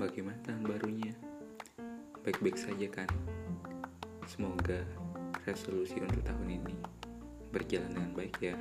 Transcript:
Bagaimana tahun barunya? Baik-baik saja kan? Semoga resolusi untuk tahun ini berjalan dengan baik ya.